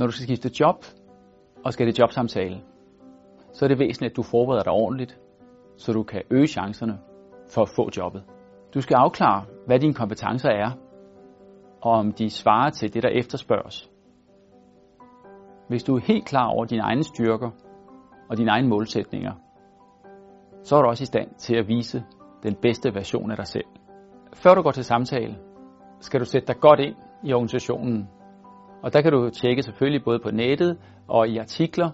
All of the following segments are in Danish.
Når du skal skifte job og skal det jobsamtale, så er det væsentligt, at du forbereder dig ordentligt, så du kan øge chancerne for at få jobbet. Du skal afklare, hvad dine kompetencer er, og om de svarer til det, der efterspørges. Hvis du er helt klar over dine egne styrker og dine egne målsætninger, så er du også i stand til at vise den bedste version af dig selv. Før du går til samtale, skal du sætte dig godt ind i organisationen. Og der kan du tjekke selvfølgelig både på nettet og i artikler.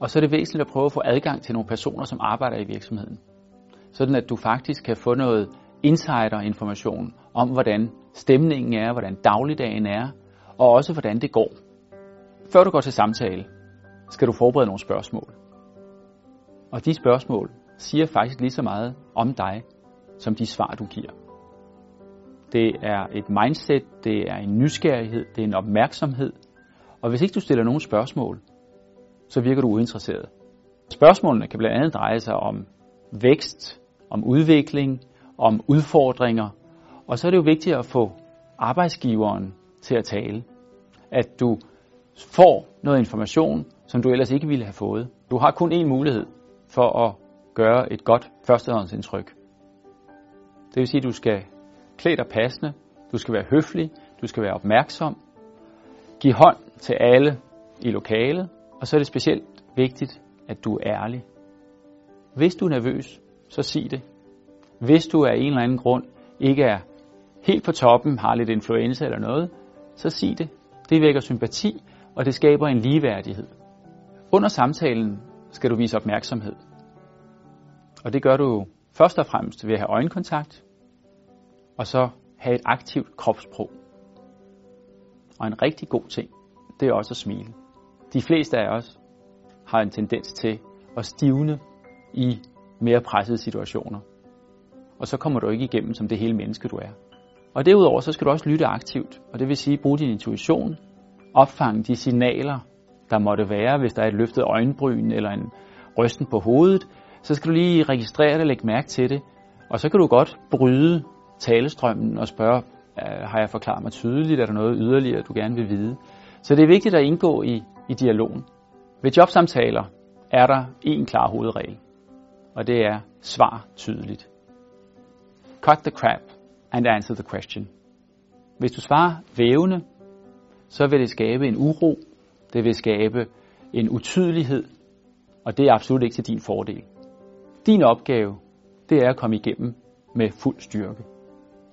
Og så er det væsentligt at prøve at få adgang til nogle personer, som arbejder i virksomheden. Sådan at du faktisk kan få noget insider-information om, hvordan stemningen er, hvordan dagligdagen er, og også hvordan det går. Før du går til samtale, skal du forberede nogle spørgsmål. Og de spørgsmål siger faktisk lige så meget om dig, som de svar, du giver. Det er et mindset, det er en nysgerrighed, det er en opmærksomhed. Og hvis ikke du stiller nogen spørgsmål, så virker du uinteresseret. Spørgsmålene kan blandt andet dreje sig om vækst, om udvikling, om udfordringer. Og så er det jo vigtigt at få arbejdsgiveren til at tale. At du får noget information, som du ellers ikke ville have fået. Du har kun én mulighed for at gøre et godt førstehåndsindtryk. Det vil sige, at du skal Klæd dig passende, du skal være høflig, du skal være opmærksom, giv hånd til alle i lokalet, og så er det specielt vigtigt, at du er ærlig. Hvis du er nervøs, så sig det. Hvis du af en eller anden grund ikke er helt på toppen, har lidt influenza eller noget, så sig det. Det vækker sympati, og det skaber en ligeværdighed. Under samtalen skal du vise opmærksomhed. Og det gør du først og fremmest ved at have øjenkontakt, og så have et aktivt kropssprog. Og en rigtig god ting, det er også at smile. De fleste af os har en tendens til at stivne i mere pressede situationer. Og så kommer du ikke igennem som det hele menneske, du er. Og derudover så skal du også lytte aktivt, og det vil sige bruge din intuition, opfange de signaler, der måtte være, hvis der er et løftet øjenbryn eller en rysten på hovedet, så skal du lige registrere det og lægge mærke til det, og så kan du godt bryde talestrømmen og spørge, øh, har jeg forklaret mig tydeligt, er der noget yderligere, du gerne vil vide? Så det er vigtigt at indgå i, i dialogen. Ved jobsamtaler er der en klar hovedregel, og det er svar tydeligt. Cut the crap and answer the question. Hvis du svarer vævende, så vil det skabe en uro, det vil skabe en utydelighed, og det er absolut ikke til din fordel. Din opgave, det er at komme igennem med fuld styrke.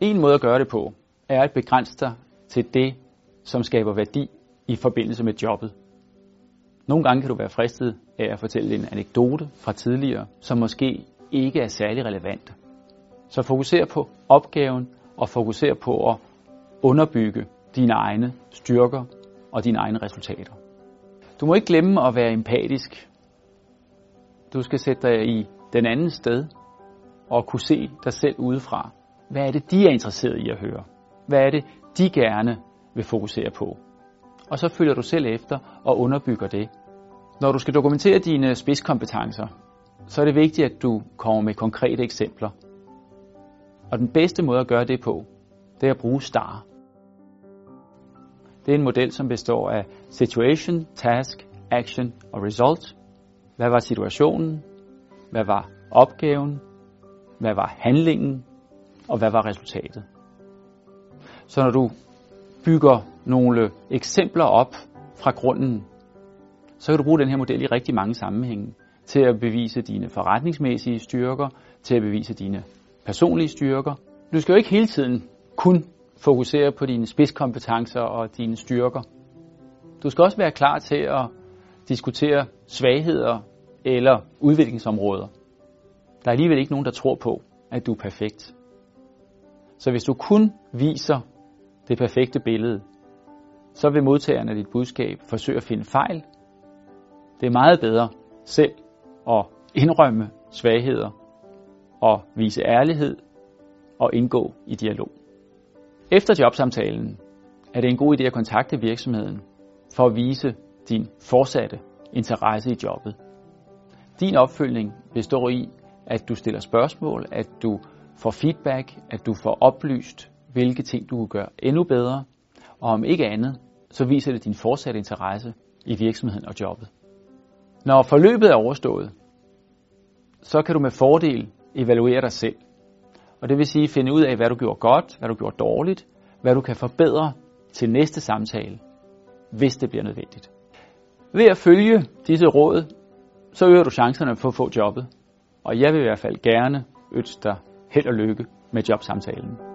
En måde at gøre det på, er at begrænse dig til det, som skaber værdi i forbindelse med jobbet. Nogle gange kan du være fristet af at fortælle en anekdote fra tidligere, som måske ikke er særlig relevant. Så fokuser på opgaven og fokuser på at underbygge dine egne styrker og dine egne resultater. Du må ikke glemme at være empatisk. Du skal sætte dig i den anden sted og kunne se dig selv udefra. Hvad er det, de er interesseret i at høre? Hvad er det, de gerne vil fokusere på? Og så følger du selv efter og underbygger det. Når du skal dokumentere dine spidskompetencer, så er det vigtigt, at du kommer med konkrete eksempler. Og den bedste måde at gøre det på, det er at bruge STAR. Det er en model, som består af situation, task, action og result. Hvad var situationen? Hvad var opgaven? Hvad var handlingen? Og hvad var resultatet? Så når du bygger nogle eksempler op fra grunden, så kan du bruge den her model i rigtig mange sammenhænge til at bevise dine forretningsmæssige styrker, til at bevise dine personlige styrker. Du skal jo ikke hele tiden kun fokusere på dine spidskompetencer og dine styrker. Du skal også være klar til at diskutere svagheder eller udviklingsområder. Der er alligevel ikke nogen, der tror på, at du er perfekt. Så hvis du kun viser det perfekte billede, så vil modtageren af dit budskab forsøge at finde fejl. Det er meget bedre selv at indrømme svagheder og vise ærlighed og indgå i dialog. Efter jobsamtalen er det en god idé at kontakte virksomheden for at vise din fortsatte interesse i jobbet. Din opfølgning består i, at du stiller spørgsmål, at du får feedback, at du får oplyst, hvilke ting du kan gøre endnu bedre, og om ikke andet, så viser det din fortsatte interesse i virksomheden og jobbet. Når forløbet er overstået, så kan du med fordel evaluere dig selv. Og det vil sige finde ud af, hvad du gjorde godt, hvad du gjorde dårligt, hvad du kan forbedre til næste samtale, hvis det bliver nødvendigt. Ved at følge disse råd, så øger du chancerne for at få jobbet. Og jeg vil i hvert fald gerne ønske dig held og lykke med jobsamtalen.